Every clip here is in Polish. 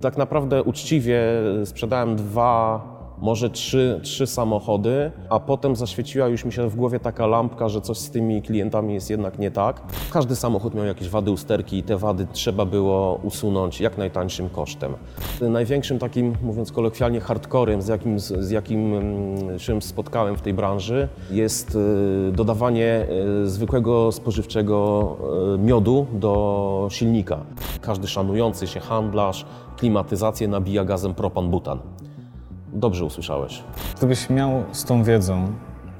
Tak naprawdę uczciwie sprzedałem dwa, może trzy, trzy samochody, a potem zaświeciła już mi się w głowie taka lampka, że coś z tymi klientami jest jednak nie tak. Każdy samochód miał jakieś wady usterki i te wady trzeba było usunąć jak najtańszym kosztem. Największym takim, mówiąc kolokwialnie, hardcorem, z jakim, z jakim mm, spotkałem w tej branży, jest y, dodawanie y, zwykłego spożywczego y, miodu do silnika. Każdy szanujący się handlarz klimatyzację nabija gazem propan-butan. Dobrze usłyszałeś. Gdybyś miał z tą wiedzą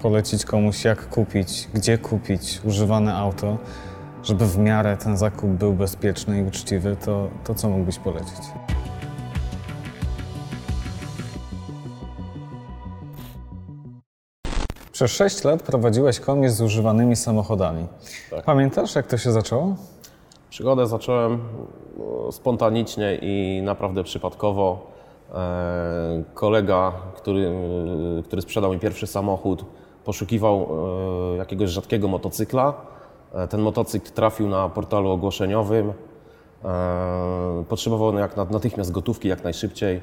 polecić komuś, jak kupić, gdzie kupić używane auto, żeby w miarę ten zakup był bezpieczny i uczciwy, to, to co mógłbyś polecić? Przez 6 lat prowadziłeś komię z używanymi samochodami. Tak. Pamiętasz, jak to się zaczęło? Przygodę zacząłem no, spontanicznie i naprawdę przypadkowo. E, Kolega, który, który sprzedał mi pierwszy samochód, poszukiwał e, jakiegoś rzadkiego motocykla. E, Ten motocykl trafił na portalu ogłoszeniowym. Potrzebował jak na- natychmiast gotówki, jak najszybciej.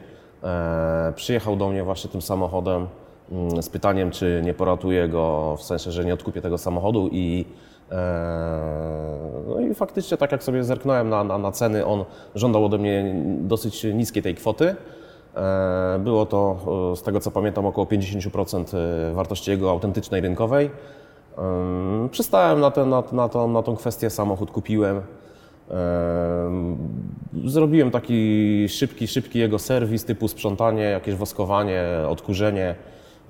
Przyjechał do mnie właśnie tym samochodem mm, z pytaniem, czy nie poratuje go, w sensie, że nie odkupię tego samochodu i no i faktycznie tak jak sobie zerknąłem na, na, na ceny, on żądał ode mnie dosyć niskiej tej kwoty. E, Było to, e, z tego co pamiętam, około 50% wartości jego autentycznej rynkowej. Em, Przystałem na, tę- na, na, tą, na tą kwestię, samochód kupiłem. Em, Zrobiłem taki szybki, szybki jego serwis typu sprzątanie, jakieś woskowanie, odkurzenie.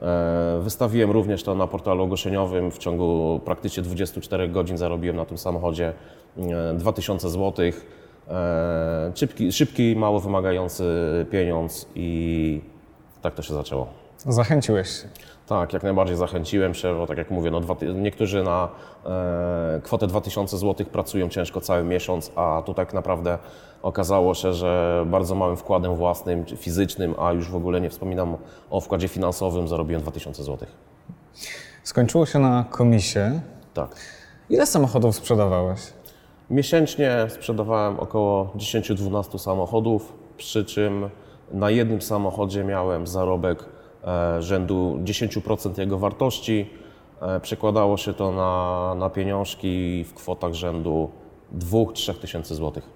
E, Wystawiłem również to na portalu ogłoszeniowym. W ciągu praktycznie 24 godzin zarobiłem na tym samochodzie e, 2000 zł. Szybki, szybki, mało wymagający pieniądz i tak to się zaczęło. Zachęciłeś się. Tak, jak najbardziej zachęciłem się, bo tak jak mówię, no, dwa, niektórzy na e, kwotę 2000 zł pracują ciężko cały miesiąc, a tu tak naprawdę okazało się, że bardzo małym wkładem własnym, fizycznym, a już w ogóle nie wspominam o wkładzie finansowym, zarobiłem 2000 zł. Skończyło się na komisie. Tak. Ile samochodów sprzedawałeś? Miesięcznie sprzedawałem około 10-12 samochodów, przy czym na jednym samochodzie miałem zarobek rzędu 10% jego wartości. E, Przekładało się to na, na pieniążki w kwotach rzędu 2-3 tysięcy złotych.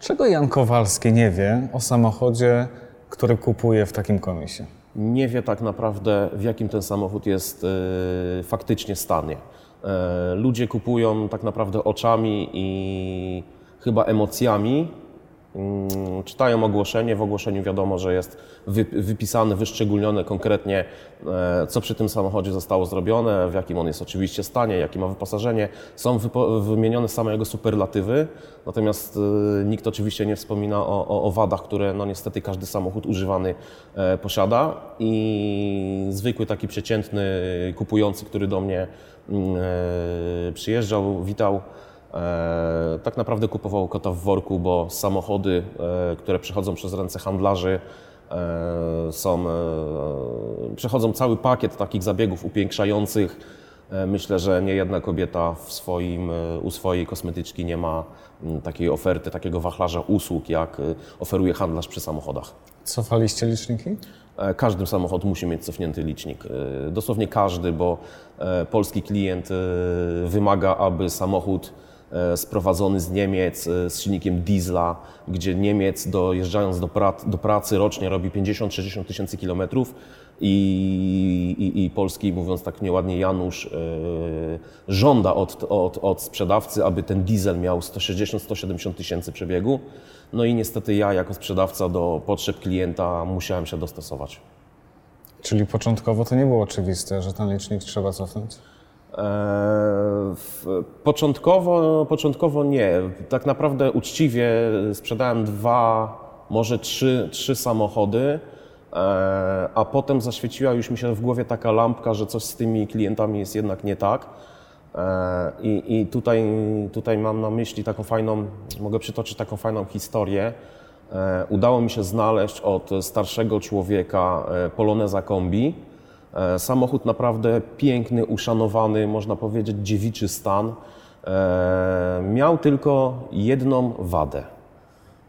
Czego Jan Kowalski nie wie o samochodzie, który kupuje w takim komisie? nie wie tak naprawdę, w jakim ten samochód jest e, faktycznie stanie. E, ludzie kupują tak naprawdę oczami i chyba emocjami. Mm, Czytają ogłoszenie, w ogłoszeniu wiadomo, że jest wy, wypisane, wyszczególnione konkretnie, e, co przy tym samochodzie zostało zrobione, w jakim on jest oczywiście stanie, jakie ma wyposażenie. Są wymienione same jego superlatywy, natomiast e, nikt oczywiście nie wspomina o, o, o wadach, które no niestety każdy samochód używany e, posiada i zwykły taki przeciętny kupujący, który do mnie mm, przyjeżdżał, witał, tak naprawdę kupował kota w worku, bo samochody, e, które przechodzą przez ręce handlarzy, e, są, e, przechodzą cały pakiet takich zabiegów upiększających. E, Myślę, że nie jedna kobieta w swoim, e, u swojej kosmetyczki nie ma takiej oferty, takiego wachlarza usług, jak e, oferuje handlarz przy samochodach. Cofaliście liczniki? E, Każdy samochód musi mieć cofnięty licznik. E, Dosłownie każdy, bo e, polski klient e, wymaga, aby samochód e, sprowadzony z Niemiec e, z silnikiem diesla, gdzie Niemiec dojeżdżając do, pra- do pracy rocznie robi 50-60 tysięcy kilometrów i, i, i polski, mówiąc tak nieładnie, Janusz e, żąda od, od, od sprzedawcy, aby ten diesel miał 160-170 tysięcy przebiegu. No i niestety ja jako sprzedawca do potrzeb klienta musiałem się dostosować. Czyli początkowo to nie było oczywiste, że ten licznik trzeba cofnąć? W- Początkowo, początkowo nie. Tak naprawdę uczciwie sprzedałem dwa, może trzy, trzy samochody, eee, a potem zaświeciła już mi się w głowie taka lampka, że coś z tymi klientami jest jednak nie tak. Eee, I, i tutaj, tutaj mam na myśli taką fajną, mogę przytoczyć taką fajną historię. E, Udało mi się znaleźć od starszego człowieka e, Poloneza Kombi. E, Samochód naprawdę piękny, uszanowany, można powiedzieć dziewiczy stan. E, Miał tylko jedną wadę.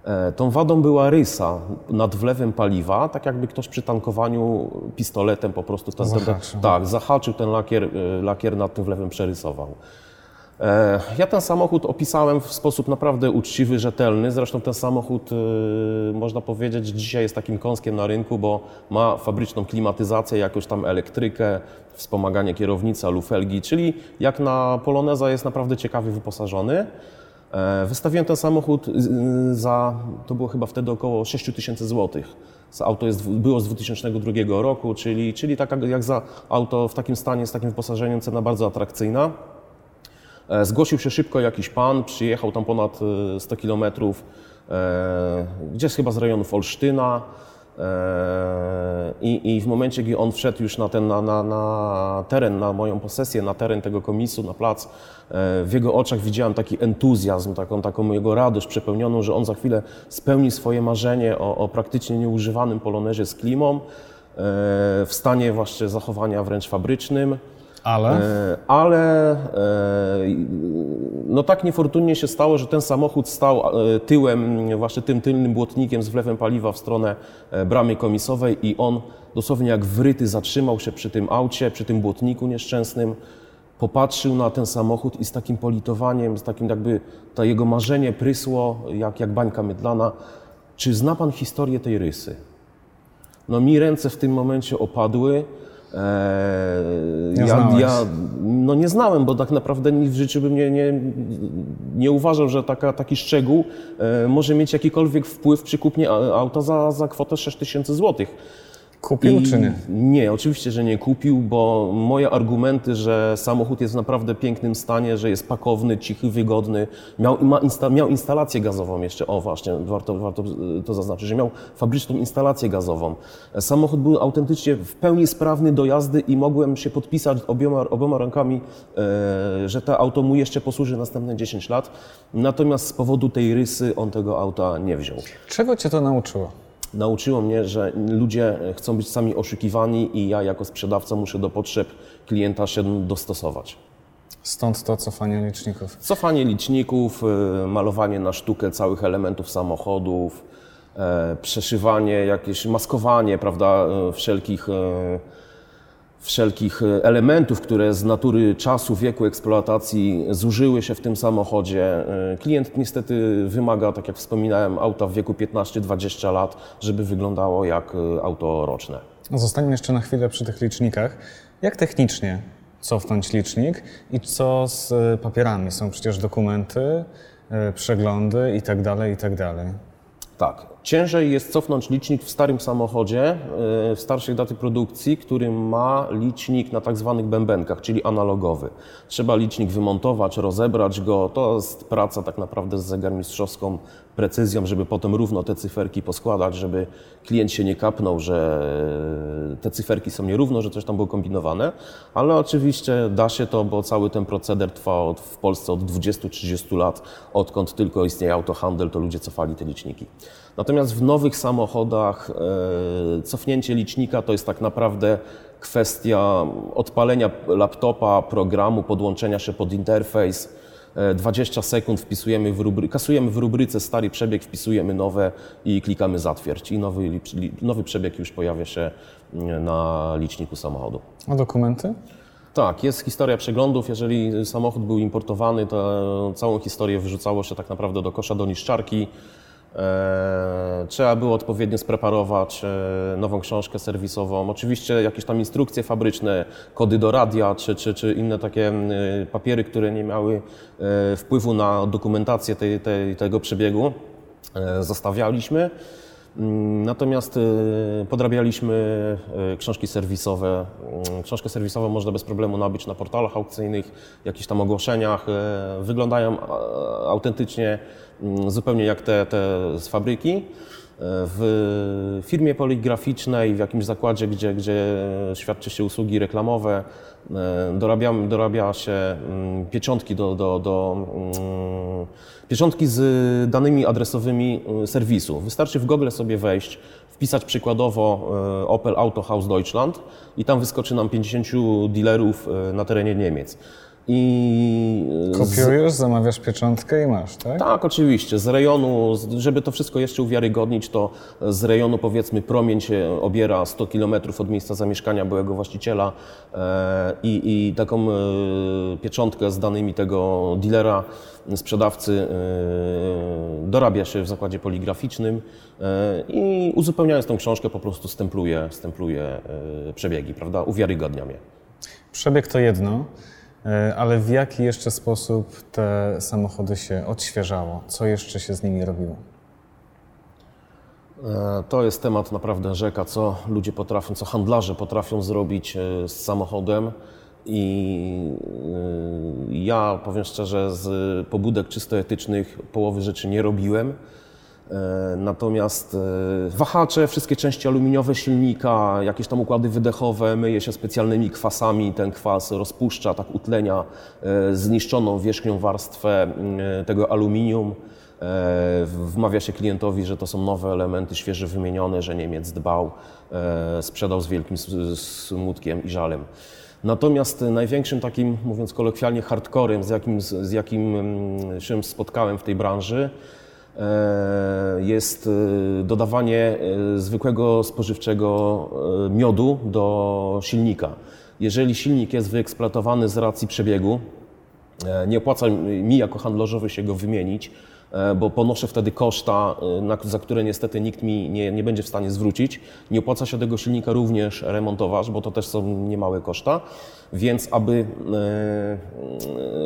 E, Tą wadą była rysa nad wlewem paliwa, tak jakby ktoś przy tankowaniu pistoletem po prostu ten, ten, Zahaczył. tak, zahaczył ten lakier, lakier nad tym wlewem przerysował. E, Ja ten samochód opisałem w sposób naprawdę uczciwy, rzetelny. Zresztą ten samochód, e, można powiedzieć, dzisiaj jest takim kąskiem na rynku, bo ma fabryczną klimatyzację, jakąś tam elektrykę, wspomaganie kierownica, lufelgi, czyli jak na Poloneza jest naprawdę ciekawie wyposażony. E, Wystawiłem ten samochód za, to było chyba wtedy około 6 tysięcy złotych. Auto jest, było z 2002 roku, czyli, czyli taka jak za auto w takim stanie, z takim wyposażeniem, cena bardzo atrakcyjna. E, Zgłosił się szybko jakiś pan, przyjechał tam ponad e, 100 kilometrów, e, gdzieś chyba z rejonów Olsztyna. e, I, I w momencie, gdy on wszedł już na, ten, na, na, na teren, na moją posesję, na teren tego komisu, na plac, e, w jego oczach widziałem taki entuzjazm, taką, taką jego radość przepełnioną, że on za chwilę spełni swoje marzenie o, o praktycznie nieużywanym polonezie z klimą, e, w stanie właśnie zachowania wręcz fabrycznym. Ale E, Ale e, no tak niefortunnie się stało, że ten samochód stał e, tyłem, właśnie tym tylnym błotnikiem z wlewem paliwa w stronę bramy komisowej i on dosłownie jak wryty zatrzymał się przy tym aucie, przy tym błotniku nieszczęsnym, popatrzył na ten samochód i z takim politowaniem, z takim jakby to jego marzenie prysło jak, jak bańka mydlana. Czy zna pan historię tej rysy? No mi ręce w tym momencie opadły. Eee, Nie ja, ja no nie znałem, bo tak naprawdę nikt w życiu bym nie, nie, nie uważał, że taka, taki szczegół e, może mieć jakikolwiek wpływ przy kupnie auta za, za kwotę 6 tysięcy złotych. Kupił czy nie? Nie, oczywiście, że nie kupił, bo moje argumenty, że samochód jest w naprawdę pięknym stanie, że jest pakowny, cichy, wygodny, miał, insta, miał instalację gazową jeszcze, o właśnie, warto, warto y, to zaznaczyć, że miał fabryczną instalację gazową. Samochód był autentycznie w pełni sprawny do jazdy i mogłem się podpisać obiema, obiema rękami, e, że to auto mu jeszcze posłuży następne 10 lat. Natomiast z powodu tej rysy on tego auta nie wziął. Czego cię to nauczyło? Nauczyło mnie, że ludzie chcą być sami oszukiwani i ja jako sprzedawca muszę do potrzeb klienta się dostosować. Stąd to cofanie liczników. Cofanie liczników, y, malowanie na sztukę całych elementów samochodów, e, przeszywanie, jakieś maskowanie, prawda, e, wszelkich, e, wszelkich e, elementów, które z natury czasu, wieku eksploatacji zużyły się w tym samochodzie. E, Klient niestety wymaga, tak jak wspominałem, auta w wieku 15-20 lat, żeby wyglądało jak e, auto roczne. Zostańmy jeszcze na chwilę przy tych licznikach. Jak technicznie cofnąć licznik i co z papierami? Są przecież dokumenty, przeglądy i dalej, i tak dalej. Tak. Ciężej jest cofnąć licznik w starym samochodzie, yy, w starszej daty produkcji, który ma licznik na tak zwanych bębenkach, czyli analogowy. Trzeba licznik wymontować, rozebrać go. To jest praca tak naprawdę z zegarmistrzowską precyzją, żeby potem równo te cyferki poskładać, żeby klient się nie kapnął, że te cyferki są nierówno, że coś tam było kombinowane. Ale oczywiście da się to, bo cały ten proceder trwa od, w Polsce od 20-30 lat, odkąd tylko istnieje autohandel, to ludzie cofali te liczniki. Natomiast w nowych samochodach e, cofnięcie licznika to jest tak naprawdę kwestia odpalenia laptopa, programu, podłączenia się pod interfejs. E, 20 sekund wpisujemy w rubry, kasujemy w rubryce stary przebieg, wpisujemy nowe i klikamy zatwierdź. I nowy, nowy przebieg już pojawia się mm, na liczniku samochodu. A dokumenty? Tak, jest historia przeglądów. Jeżeli samochód był importowany, to całą historię wyrzucało się tak naprawdę do kosza, do niszczarki. E, trzeba było odpowiednio spreparować e, nową książkę serwisową. Oczywiście jakieś tam instrukcje fabryczne, kody do radia, czy, czy, czy inne takie m, e, papiery, które nie miały wpływu na dokumentację tej, tej, tego przebiegu, zostawialiśmy. Mm, Natomiast podrabialiśmy książki serwisowe. Mm, Książkę serwisową można bez problemu nabyć na portalach aukcyjnych, jakichś tam ogłoszeniach. Wyglądają autentycznie mm, zupełnie jak te, te z fabryki. Y, W firmie poligraficznej, w jakimś zakładzie, gdzie, gdzie świadczy się usługi reklamowe, y, dorabiam, dorabia się mm, pieczątki do, do, do mm, pieczątki z danymi adresowymi y, serwisu. Wystarczy w Google sobie wejść, wpisać przykładowo Opel Autohaus Deutschland i tam wyskoczy nam 50 dealerów na terenie Niemiec. I z, Kopiujesz, zamawiasz pieczątkę i masz, tak? tak, oczywiście. Z rejonu, z- żeby to wszystko jeszcze uwiarygodnić, to z rejonu powiedzmy promień się obiera 100 km od miejsca zamieszkania byłego właściciela e, i, i taką e, pieczątkę z danymi tego dealera, sprzedawcy e, dorabia się w zakładzie poligraficznym e, i uzupełniając tą książkę po prostu stempluje, stempluje e, przebiegi, prawda? Uwiarygodniam je. Przebieg to jedno, e, ale w jaki jeszcze sposób te samochody się odświeżało? Co jeszcze się z nimi robiło? E, To jest temat naprawdę rzeka, co ludzie potrafią, co handlarze potrafią zrobić e, z samochodem. I e, ja powiem szczerze, z pobudek czysto etycznych połowy rzeczy nie robiłem. E, Natomiast e, wahacze, wszystkie części aluminiowe silnika, jakieś tam układy wydechowe, myje się specjalnymi kwasami. Ten kwas rozpuszcza, tak utlenia e, zniszczoną wierzchnią warstwę tego aluminium. Wmawia się klientowi, że to są nowe elementy, świeżo wymienione, że Niemiec dbał, sprzedał z wielkim smutkiem i żalem. Natomiast największym takim, mówiąc kolokwialnie, hardcorem, z jakim, z jakim mm, się spotkałem w tej branży, jest e, dodawanie e, zwykłego spożywczego e, miodu do silnika. Jeżeli silnik jest wyeksploatowany z racji przebiegu, E, Nie opłaca mi jako handlarzowi się go wymienić, e, bo ponoszę wtedy koszta, e, za które niestety nikt mi nie, nie będzie w stanie zwrócić. Nie opłaca się tego silnika również remontować, bo to też są niemałe koszta. Więc aby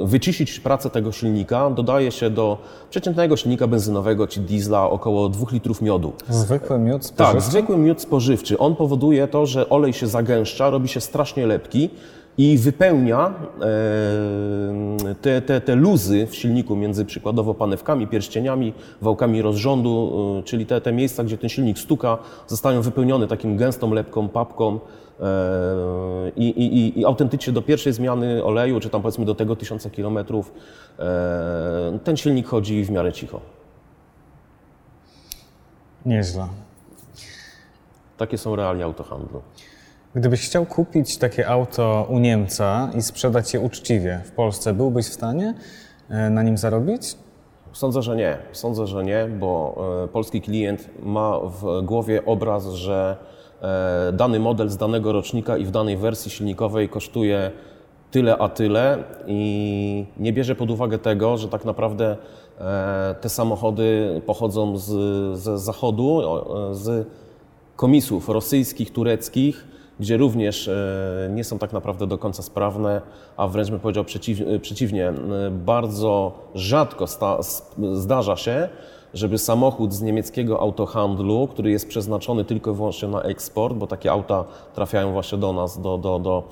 e, wyciszyć pracę tego silnika, dodaje się do przeciętnego silnika benzynowego czy diesla około 2 litrów miodu. Zwykły miód Tak, spożywczy? zwykły miód spożywczy. On powoduje to, że olej się zagęszcza, robi się strasznie lepki i wypełnia e, te, te, te luzy w silniku między przykładowo panewkami, pierścieniami, wałkami rozrządu, e, czyli te, te miejsca, gdzie ten silnik stuka, zostają wypełnione takim gęstą lepką, papką. e, I, i, i, autentycznie do pierwszej zmiany oleju, czy tam powiedzmy do tego tysiąca kilometrów, ten silnik chodzi w miarę cicho. Nieźle. Takie są realia autohandlu. Gdybyś chciał kupić takie auto u Niemca i sprzedać je uczciwie w Polsce, byłbyś w stanie e, na nim zarobić? Sądzę, że nie. Sądzę, że nie, bo e, polski klient ma w głowie obraz, że e, dany model z danego rocznika i w danej wersji silnikowej kosztuje tyle a tyle i nie bierze pod uwagę tego, że tak naprawdę te samochody pochodzą z, z zachodu, z komisów rosyjskich, tureckich, gdzie również e, nie są tak naprawdę do końca sprawne, a wręcz bym powiedział e, przeciwnie, e, bardzo rzadko zdarza się, żeby samochód z niemieckiego autohandlu, który jest przeznaczony tylko i wyłącznie na eksport, bo takie auta trafiają właśnie do nas, do, do, do,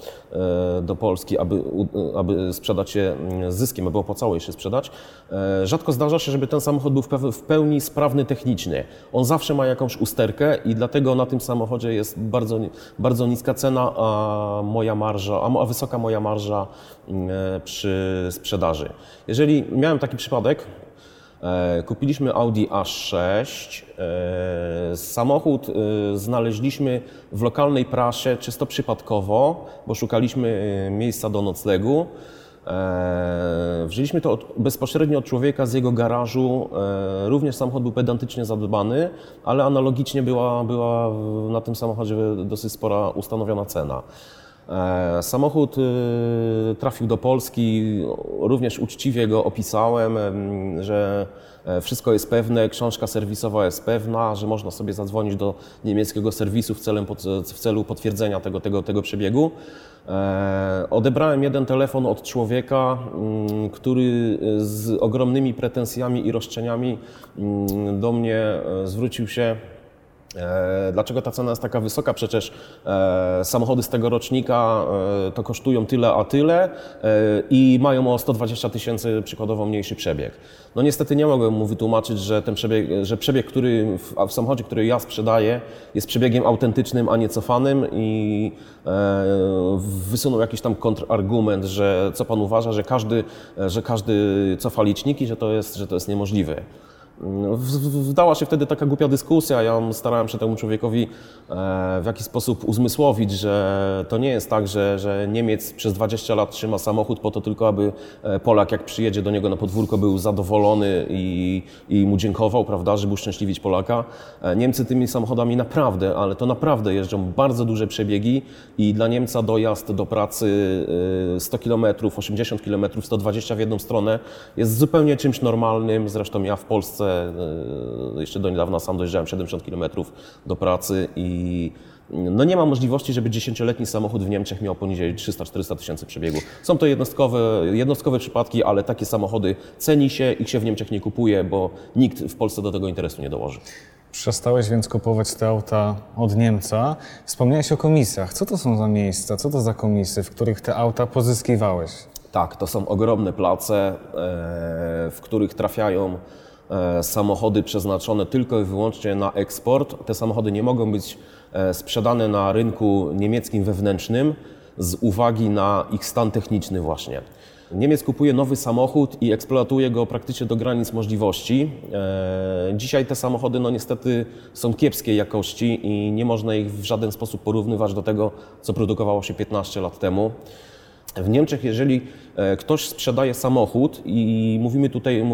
e, do Polski, aby, u- aby sprzedać je mm, zyskiem, aby opłacało je się sprzedać. E, Rzadko zdarza się, żeby ten samochód był w pełni sprawny technicznie. On zawsze ma jakąś usterkę i dlatego na tym samochodzie jest bardzo, bardzo niska cena, a moja marża, a wysoka moja marża mm, e, przy sprzedaży. Jeżeli miałem taki przypadek, E, Kupiliśmy Audi A6. E, Samochód e, znaleźliśmy w lokalnej prasie czysto przypadkowo, bo szukaliśmy e, miejsca do noclegu. E, Wzięliśmy to od, bezpośrednio od człowieka z jego garażu. E, Również samochód był pedantycznie zadbany, ale analogicznie była, była na tym samochodzie dosyć spora ustanowiona cena. E, Samochód y, trafił do Polski, również uczciwie go opisałem, em, że e, wszystko jest pewne, książka serwisowa jest pewna, że można sobie zadzwonić do niemieckiego serwisu w, celem, w celu potwierdzenia tego, tego, tego przebiegu. E, Odebrałem jeden telefon od człowieka, mm, który z ogromnymi pretensjami i roszczeniami mm, do mnie zwrócił się Dlaczego ta cena jest taka wysoka? Przecież e, samochody z tego rocznika e, to kosztują tyle a tyle e, i mają o 120 tysięcy przykładowo mniejszy przebieg. No niestety nie mogłem mu wytłumaczyć, że ten przebieg, że przebieg, który w, w samochodzie, który ja sprzedaję, jest przebiegiem autentycznym, a nie cofanym i e, wysunął jakiś tam kontrargument, że co pan uważa, że każdy, że każdy cofa liczniki, że to jest, że to jest niemożliwe. W- Wdała się wtedy taka głupia dyskusja. Ja starałem się temu człowiekowi e, w jakiś sposób uzmysłowić, że to nie jest tak, że, że Niemiec przez 20 lat trzyma samochód po to tylko, aby e, Polak, jak przyjedzie do niego na podwórko, był zadowolony i, i mu dziękował, prawda, żeby uszczęśliwić Polaka. E, Niemcy tymi samochodami naprawdę, ale to naprawdę jeżdżą bardzo duże przebiegi i dla Niemca dojazd do pracy e, 100 km, 80 km, 120 w jedną stronę jest zupełnie czymś normalnym. Zresztą ja w Polsce e, jeszcze do niedawna sam dojeżdżałem 70 km do pracy i no nie ma możliwości, żeby 10-letni samochód w Niemczech miał poniżej 300-400 tysięcy przebiegu. Są to jednostkowe, jednostkowe przypadki, ale takie samochody ceni się, ich się w Niemczech nie kupuje, bo nikt w Polsce do tego interesu nie dołoży. Przestałeś więc kupować te auta od Niemca. Wspomniałeś o komisjach. Co to są za miejsca, co to za komisy, w których te auta pozyskiwałeś? Tak, to są ogromne place, e, w których trafiają samochody przeznaczone tylko i wyłącznie na eksport. Te samochody nie mogą być e, sprzedane na rynku niemieckim wewnętrznym z uwagi na ich stan techniczny właśnie. Niemiec kupuje nowy samochód i eksploatuje go praktycznie do granic możliwości. E, Dzisiaj te samochody no niestety są kiepskiej jakości i nie można ich w żaden sposób porównywać do tego, co produkowało się 15 lat temu. W Niemczech, jeżeli e, ktoś sprzedaje samochód i mówimy tutaj,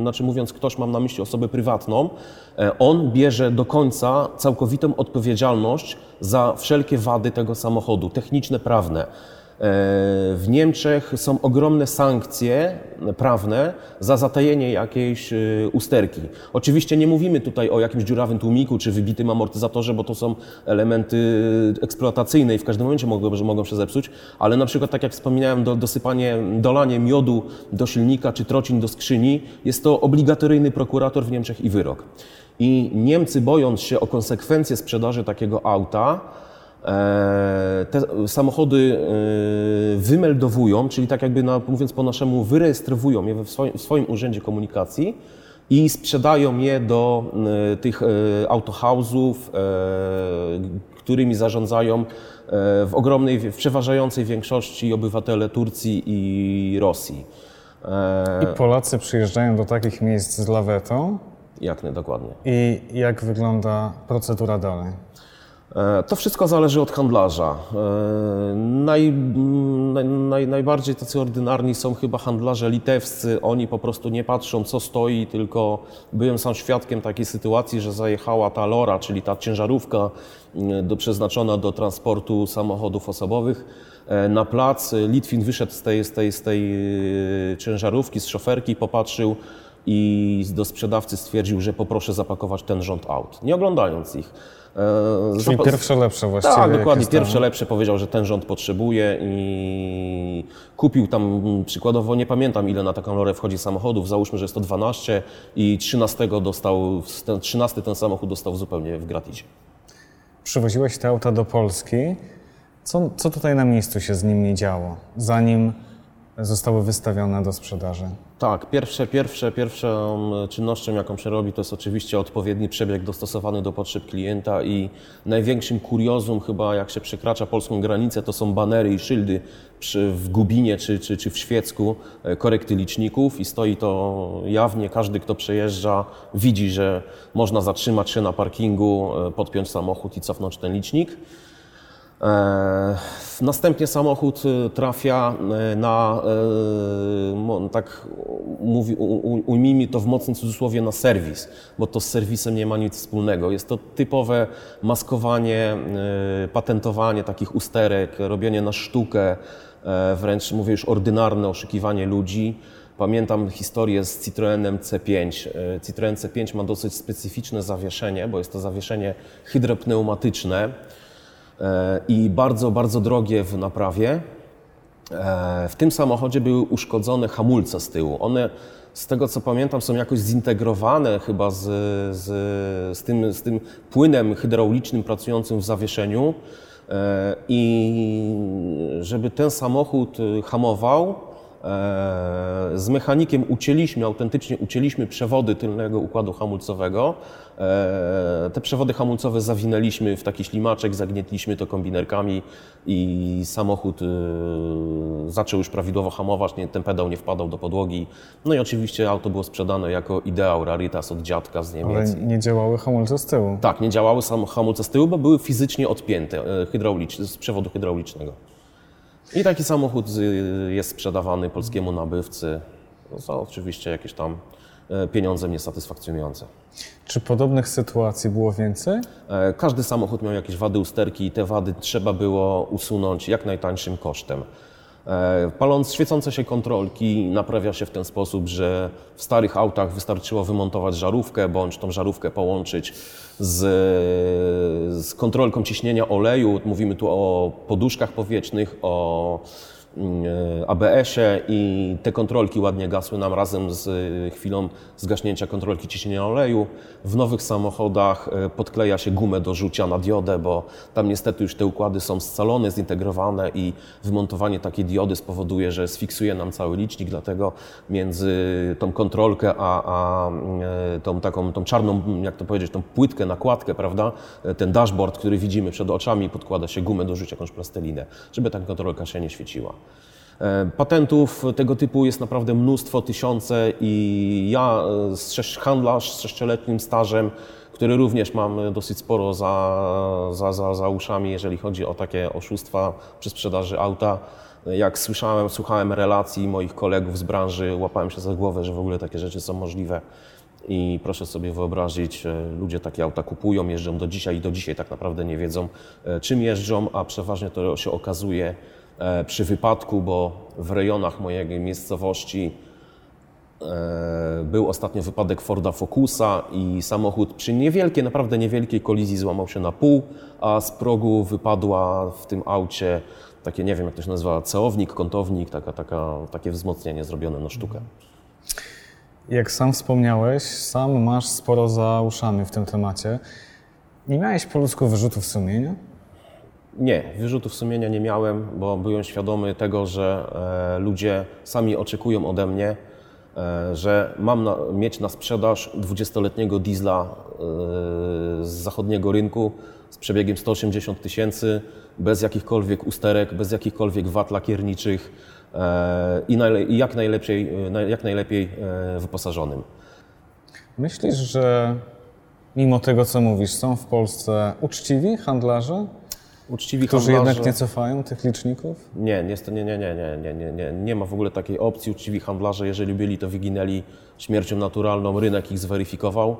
znaczy mówiąc ktoś, mam na myśli osobę prywatną, e, on bierze do końca całkowitą odpowiedzialność za wszelkie wady tego samochodu, techniczne, prawne. E, W Niemczech są ogromne sankcje prawne za zatajenie jakiejś y, usterki. Oczywiście nie mówimy tutaj o jakimś dziurawym tłumiku czy wybitym amortyzatorze, bo to są elementy eksploatacyjne i w każdym momencie mogą, mogą się zepsuć, ale na przykład tak jak wspominałem, do, dosypanie, dolanie miodu do silnika czy trocin do skrzyni jest to obligatoryjny prokurator w Niemczech i wyrok. I Niemcy bojąc się o konsekwencje sprzedaży takiego auta, E, te samochody e, wymeldowują, czyli tak jakby na, mówiąc po naszemu, wyrejestrowują je w swoim, w swoim urzędzie komunikacji i sprzedają je do e, tych e, autohouse'ów, e, którymi zarządzają e, w ogromnej, w przeważającej większości obywatele Turcji i Rosji. E, I Polacy przyjeżdżają do takich miejsc z lawetą. jak nie dokładnie. I jak wygląda procedura dalej? E, To wszystko zależy od handlarza. E, Naj, naj, naj, najbardziej tacy ordynarni są chyba handlarze litewscy. Oni po prostu nie patrzą, co stoi, tylko byłem sam świadkiem takiej sytuacji, że zajechała ta lora, czyli ta ciężarówka mm, do, przeznaczona do transportu samochodów osobowych e, na plac. Litwin wyszedł z tej, z tej, z tej e, ciężarówki, z szoferki, popatrzył i do sprzedawcy stwierdził, że poproszę zapakować ten rząd aut, nie oglądając ich. E, Czyli zapa- pierwsze lepsze właściwie. tak, dokładnie. Pierwsze lepsze powiedział, że ten rząd potrzebuje i kupił tam mm, przykładowo, nie pamiętam ile na taką lorę wchodzi samochodów, załóżmy, że jest to 12 i 13 dostał, ten 13 ten samochód dostał zupełnie w gratisie. Przywoziłeś te auta do Polski. Co, co tutaj na miejscu się z nimi działo, zanim zostały wystawione do sprzedaży? Tak, pierwsze, pierwsze, pierwszą czynnością, jaką się robi, to jest oczywiście odpowiedni przebieg dostosowany do potrzeb klienta i największym kuriozum chyba, jak się przekracza polską granicę, to są banery i szyldy przy, w Gubinie czy, czy, czy w Świecku, e, korekty liczników i stoi to jawnie, każdy kto przejeżdża widzi, że można zatrzymać się na parkingu, e, podpiąć samochód i cofnąć ten licznik. E, Następnie samochód e, trafia e, na, tak mówi, ujmijmy to w mocnym cudzysłowie, na serwis, bo to z serwisem nie ma nic wspólnego. Jest to typowe maskowanie, patentowanie takich usterek, robienie na sztukę, wręcz mówię już ordynarne oszukiwanie ludzi. Pamiętam historię z Citroenem C5. E, Citroen C5 ma dosyć specyficzne zawieszenie, bo jest to zawieszenie hydropneumatyczne i bardzo, bardzo drogie w naprawie. E, W tym samochodzie były uszkodzone hamulce z tyłu. One, z tego co pamiętam, są jakoś zintegrowane chyba z, z, z, tym, z tym płynem hydraulicznym pracującym w zawieszeniu. E, I żeby ten samochód y, hamował, E, Z mechanikiem ucięliśmy, autentycznie ucięliśmy przewody tylnego układu hamulcowego. E, Te przewody hamulcowe zawinęliśmy w taki ślimaczek, zagnietliśmy to kombinerkami i samochód e, zaczął już prawidłowo hamować, nie, ten pedał nie wpadał do podłogi. No i oczywiście auto było sprzedane jako ideał rarytas od dziadka z Ale Niemiec. nie działały hamulce z tyłu. Tak, nie działały sam hamulce z tyłu, bo były fizycznie odpięte e, hydraulicz, z przewodu hydraulicznego. I taki samochód jest sprzedawany polskiemu nabywcy za oczywiście jakieś tam e, pieniądze niesatysfakcjonujące. Czy podobnych sytuacji było więcej? E, Każdy samochód miał jakieś wady usterki i te wady trzeba było usunąć jak najtańszym kosztem. E, Paląc świecące się kontrolki naprawia się w ten sposób, że w starych autach wystarczyło wymontować żarówkę bądź tą żarówkę połączyć z, z kontrolką ciśnienia oleju. Mówimy tu o poduszkach powietrznych, o ABS-ie i te kontrolki ładnie gasły nam razem z y, chwilą zgaśnięcia kontrolki ciśnienia oleju. W nowych samochodach y, podkleja się gumę do rzucia na diodę, bo tam niestety już te układy są scalone, zintegrowane i wymontowanie takiej diody spowoduje, że sfiksuje nam cały licznik, dlatego między tą kontrolkę a, a tą taką tą czarną, jak to powiedzieć, tą płytkę, nakładkę, prawda, ten dashboard, który widzimy przed oczami, podkłada się gumę do rzucia, jakąś plastelinę, żeby ta kontrolka się nie świeciła. E, Patentów tego typu jest naprawdę mnóstwo, tysiące i ja e, handlarz z sześcioletnim stażem, który również mam dosyć sporo za, za, za, za uszami, jeżeli chodzi o takie oszustwa przy sprzedaży auta. Jak słyszałem, słuchałem relacji moich kolegów z branży, łapałem się za głowę, że w ogóle takie rzeczy są możliwe. I proszę sobie wyobrazić, e, ludzie takie auta kupują, jeżdżą do dzisiaj i do dzisiaj tak naprawdę nie wiedzą, czym jeżdżą, a przeważnie to się okazuje przy wypadku, bo w rejonach mojej miejscowości e, był ostatnio wypadek Forda Focusa i samochód przy niewielkiej, naprawdę niewielkiej kolizji złamał się na pół, a z progu wypadła w tym aucie takie, nie wiem jak to się nazywa, ceownik, kątownik, taka, taka, takie wzmocnienie zrobione na sztukę. Jak sam wspomniałeś, sam masz sporo za uszami w tym temacie. Nie miałeś po ludzku wyrzutów sumienia? Nie, wyrzutów sumienia nie miałem, bo byłem świadomy tego, że e, ludzie sami oczekują ode mnie, e, że mam na, mieć na sprzedaż 20-letniego diesla e, z zachodniego rynku z przebiegiem 180 tysięcy, bez jakichkolwiek usterek, bez jakichkolwiek wad lakierniczych i, najle, i jak, najlepiej, na- jak najlepiej wyposażonym. Myślisz, że mimo tego, co mówisz, są w Polsce uczciwi handlarze, Uczciwi którzy handlarze... jednak nie cofają tych liczników? Nie, niestety nie, nie, nie, nie, nie, nie, nie, nie ma w ogóle takiej opcji. Uczciwi handlarze, jeżeli byli, to wyginęli śmiercią naturalną, rynek ich zweryfikował.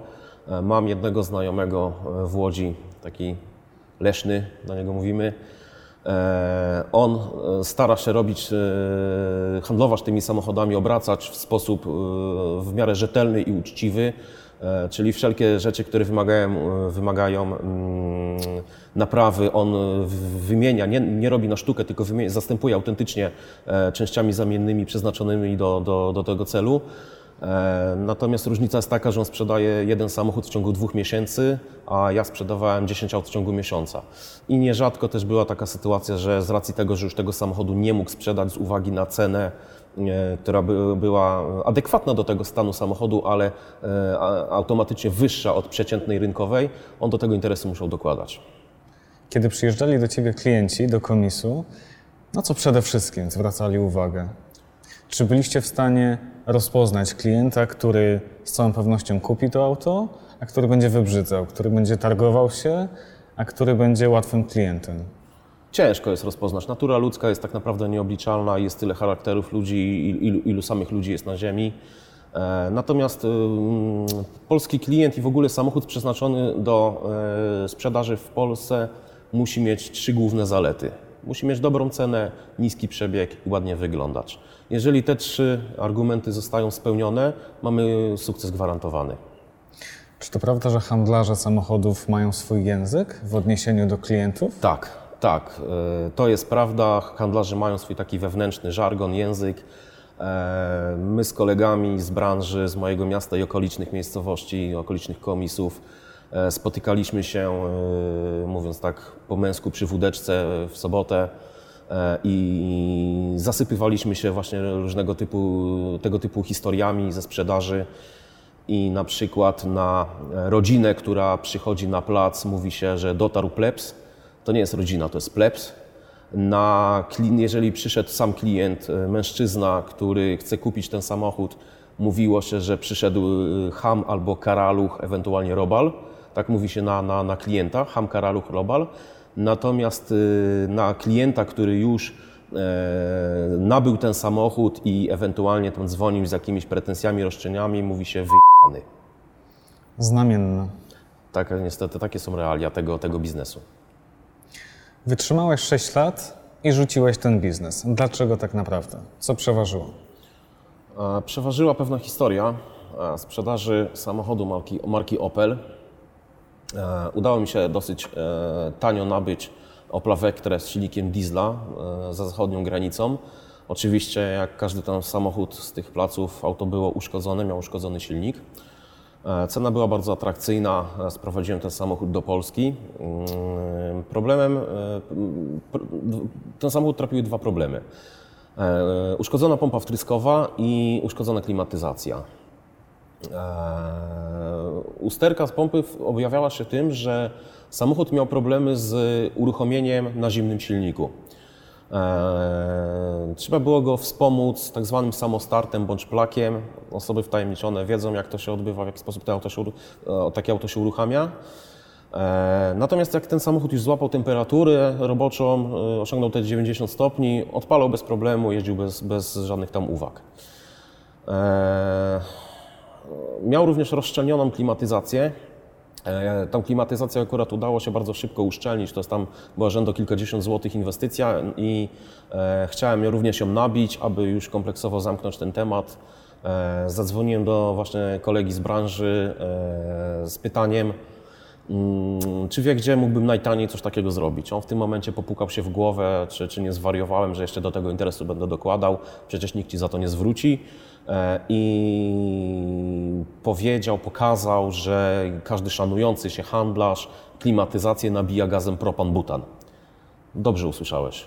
E, Mam jednego znajomego e, w Łodzi, taki leszny, na niego mówimy. E, On stara się robić, handlować tymi samochodami, obracać w sposób w miarę rzetelny i uczciwy. E, Czyli wszelkie rzeczy, które wymagają, e, wymagają mm, naprawy, on e, wymienia, nie, nie robi na sztukę, tylko wymienia, zastępuje autentycznie częściami zamiennymi przeznaczonymi do, do, do tego celu. E, Natomiast różnica jest taka, że on sprzedaje jeden samochód w ciągu dwóch miesięcy, a ja sprzedawałem 10 aut w ciągu miesiąca. I nierzadko też była taka sytuacja, że z racji tego, że już tego samochodu nie mógł sprzedać z uwagi na cenę, e, która by, była adekwatna do tego stanu samochodu, ale e, automatycznie wyższa od przeciętnej rynkowej, on do tego interesu musiał dokładać. Kiedy przyjeżdżali do ciebie klienci do komisu, na co przede wszystkim zwracali uwagę? Czy byliście w stanie rozpoznać klienta, który z całą pewnością kupi to auto, a który będzie wybrzydzał, który będzie targował się, a który będzie łatwym klientem? Ciężko jest rozpoznać. Natura ludzka jest tak naprawdę nieobliczalna, jest tyle charakterów ludzi, il- ilu, ilu samych ludzi jest na Ziemi. E, Natomiast ym, polski klient i w ogóle samochód przeznaczony do e, sprzedaży w Polsce musi mieć trzy główne zalety. Musi mieć dobrą cenę, niski przebieg i ładnie wyglądać. Jeżeli te trzy argumenty zostają spełnione, mamy sukces gwarantowany. Czy to prawda, że handlarze samochodów mają swój język w odniesieniu do klientów? Tak, tak. e, To jest prawda. Handlarze mają swój taki wewnętrzny żargon, język. E, My z kolegami z branży, z mojego miasta i okolicznych miejscowości, okolicznych komisów e, spotykaliśmy się, mówiąc tak po męsku, przy wódeczce w sobotę i zasypywaliśmy się właśnie różnego typu, tego typu historiami ze sprzedaży. I na przykład na rodzinę, która przychodzi na plac, mówi się, że dotarł plebs. To nie jest rodzina, to jest plebs. Na, jeżeli przyszedł sam klient, e, mężczyzna, który chce kupić ten samochód, mówiło się, że przyszedł e, ham albo karaluch, ewentualnie robal. Tak mówi się na, na, na klienta, ham, karaluch, robal. Natomiast e, na klienta, który już e, nabył ten samochód i ewentualnie tam dzwonił z jakimiś pretensjami, roszczeniami, mówi się wyjebany. Znamienne. Tak, niestety takie są realia tego, tego biznesu. Wytrzymałeś 6 lat i rzuciłeś ten biznes. Dlaczego tak naprawdę? Co przeważyło? Przeważyła pewna historia sprzedaży samochodu marki, marki Opel. E, Udało mi się dosyć e, tanio nabyć Opla Vectra z silnikiem diesla e, za zachodnią granicą. Oczywiście, jak każdy ten samochód z tych placów, auto było uszkodzone, miał uszkodzony silnik. Cena była bardzo atrakcyjna, sprowadziłem ten samochód do Polski. Mm, Problemem, pr- ten samochód trapiły dwa problemy. Uszkodzona pompa wtryskowa i uszkodzona klimatyzacja. E, Usterka z pompy objawiała się tym, że samochód miał problemy z uruchomieniem na zimnym silniku. E, Trzeba było go wspomóc tak zwanym samostartem bądź plakiem. Osoby wtajemniczone wiedzą, jak to się odbywa, w jaki sposób to auto się, takie auto się uruchamia. E, Natomiast jak ten samochód już złapał temperaturę roboczą, e, osiągnął te 90 stopni, odpalał bez problemu, jeździł bez, bez żadnych tam uwag. Miał również rozszczelnioną klimatyzację. E, Tą klimatyzację akurat udało się bardzo szybko uszczelnić. To jest tam była rzędu kilkadziesiąt złotych inwestycja i e, chciałem również ją nabić, aby już kompleksowo zamknąć ten temat. E, Zadzwoniłem do właśnie kolegi z branży z pytaniem, mm, czy wie, gdzie mógłbym najtaniej coś takiego zrobić. On w tym momencie popukał się w głowę, czy, czy nie zwariowałem, że jeszcze do tego interesu będę dokładał. Przecież nikt ci za to nie zwróci. E, I powiedział, pokazał, że każdy szanujący się handlarz klimatyzację nabija gazem propan-butan. Dobrze usłyszałeś.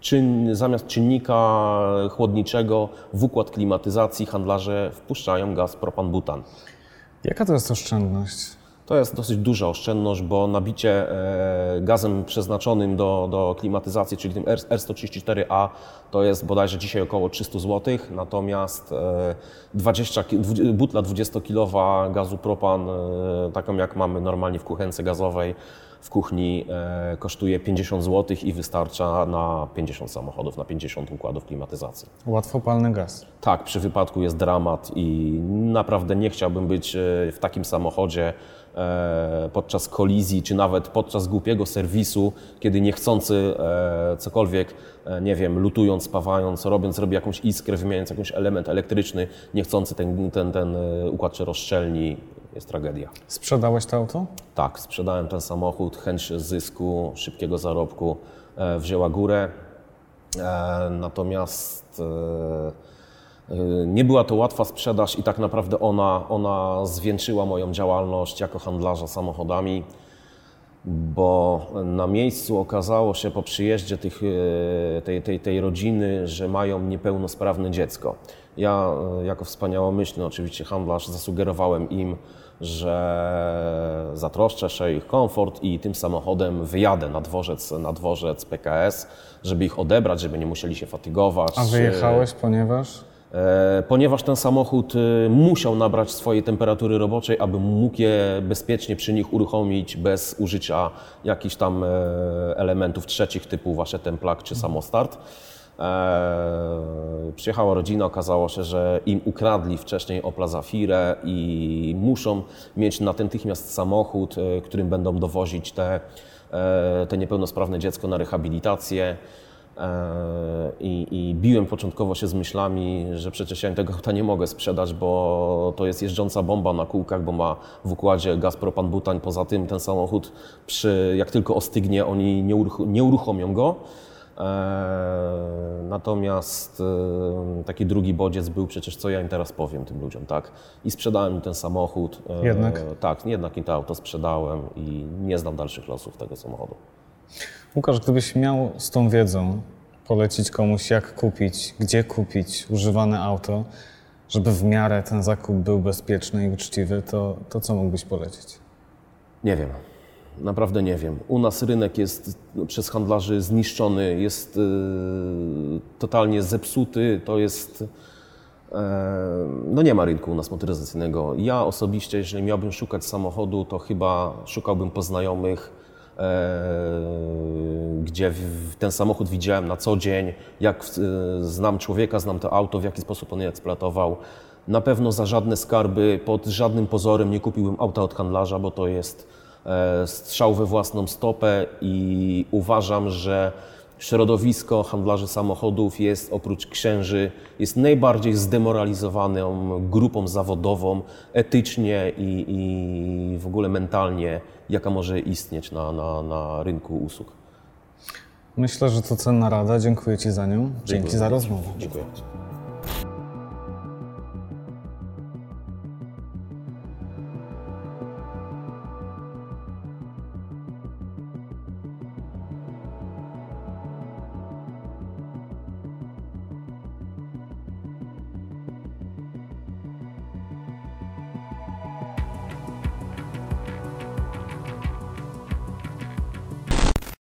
Czyn, zamiast czynnika chłodniczego w układ klimatyzacji handlarze wpuszczają gaz propan-butan. Jaka to jest oszczędność? To jest dosyć duża oszczędność, bo nabicie e, gazem przeznaczonym do, do klimatyzacji, czyli tym R- R134A, to jest bodajże dzisiaj około 300 zł, natomiast e, 20, ki- dwu- butla 20-kilowa gazu propan, e, taką jak mamy normalnie w kuchence gazowej, w kuchni e, kosztuje 50 zł i wystarcza na 50 samochodów, na 50 układów klimatyzacji. Łatwopalny gaz. Tak, przy wypadku jest dramat i naprawdę nie chciałbym być e, w takim samochodzie e, podczas kolizji, czy nawet podczas głupiego serwisu, kiedy niechcący e, cokolwiek, e, nie wiem, lutując, spawając, robiąc, robi jakąś iskrę, wymieniając jakiś element elektryczny, niechcący ten, ten, ten e, układ się rozszczelni, jest tragedia. Sprzedałeś to auto? Tak, sprzedałem ten samochód, chęć zysku, szybkiego zarobku e, wzięła górę. E, Natomiast e, e, nie była to łatwa sprzedaż i tak naprawdę ona, ona zwieńczyła moją działalność jako handlarza samochodami, bo na miejscu okazało się po przyjeździe tych, e, tej, tej, tej rodziny, że mają niepełnosprawne dziecko. Ja e, jako wspaniałomyślny oczywiście handlarz zasugerowałem im, że zatroszczę się ich komfort i tym samochodem wyjadę na dworzec, na dworzec PKS, żeby ich odebrać, żeby nie musieli się fatygować. A wyjechałeś, ponieważ? E, Ponieważ ten samochód e, musiał nabrać swojej temperatury roboczej, aby mógł je bezpiecznie przy nich uruchomić bez użycia jakichś tam e, elementów trzecich typu właśnie ten plug czy samostart. Przyjechała rodzina, okazało się, że im ukradli wcześniej Opla Zafirę i muszą mieć natychmiast samochód, którym będą dowozić te, te niepełnosprawne dziecko na rehabilitację. E, I, I biłem początkowo się z myślami, że przecież ja tego auta nie mogę sprzedać, bo to jest jeżdżąca bomba na kółkach, bo ma w układzie gaz propan butań. Poza tym ten samochód, przy, jak tylko ostygnie, oni nie, uruch nie uruchomią go. E, natomiast e, taki drugi bodziec był przecież, co ja im teraz powiem tym ludziom, tak? I sprzedałem im ten samochód. Jednak? Tak, jednak im to auto sprzedałem i nie znam dalszych losów tego samochodu. Łukasz, gdybyś miał z tą wiedzą polecić komuś, jak kupić, gdzie kupić używane auto, żeby w miarę ten zakup był bezpieczny i uczciwy, to, to co mógłbyś polecić? Nie wiem. Naprawdę nie wiem. U nas rynek jest przez handlarzy zniszczony, jest y, totalnie zepsuty. To jest. e, no nie ma rynku u nas motoryzacyjnego. Ja osobiście, jeżeli miałbym szukać samochodu, to chyba szukałbym po znajomych, e, gdzie w- ten samochód widziałem na co dzień, jak e, znam człowieka, znam to auto, w jaki sposób on je eksploatował. Na pewno za żadne skarby, pod żadnym pozorem nie kupiłbym auta od handlarza, bo to jest e, strzał we własną stopę i uważam, że środowisko handlarzy samochodów jest oprócz księży, jest najbardziej zdemoralizowaną grupą zawodową etycznie i, i w ogóle mentalnie, jaka może istnieć na, na, na rynku usług. Myślę, że to cenna rada. Dziękuję Ci za nią. Dzięki Dziękuję. za rozmowę. Dziękuję.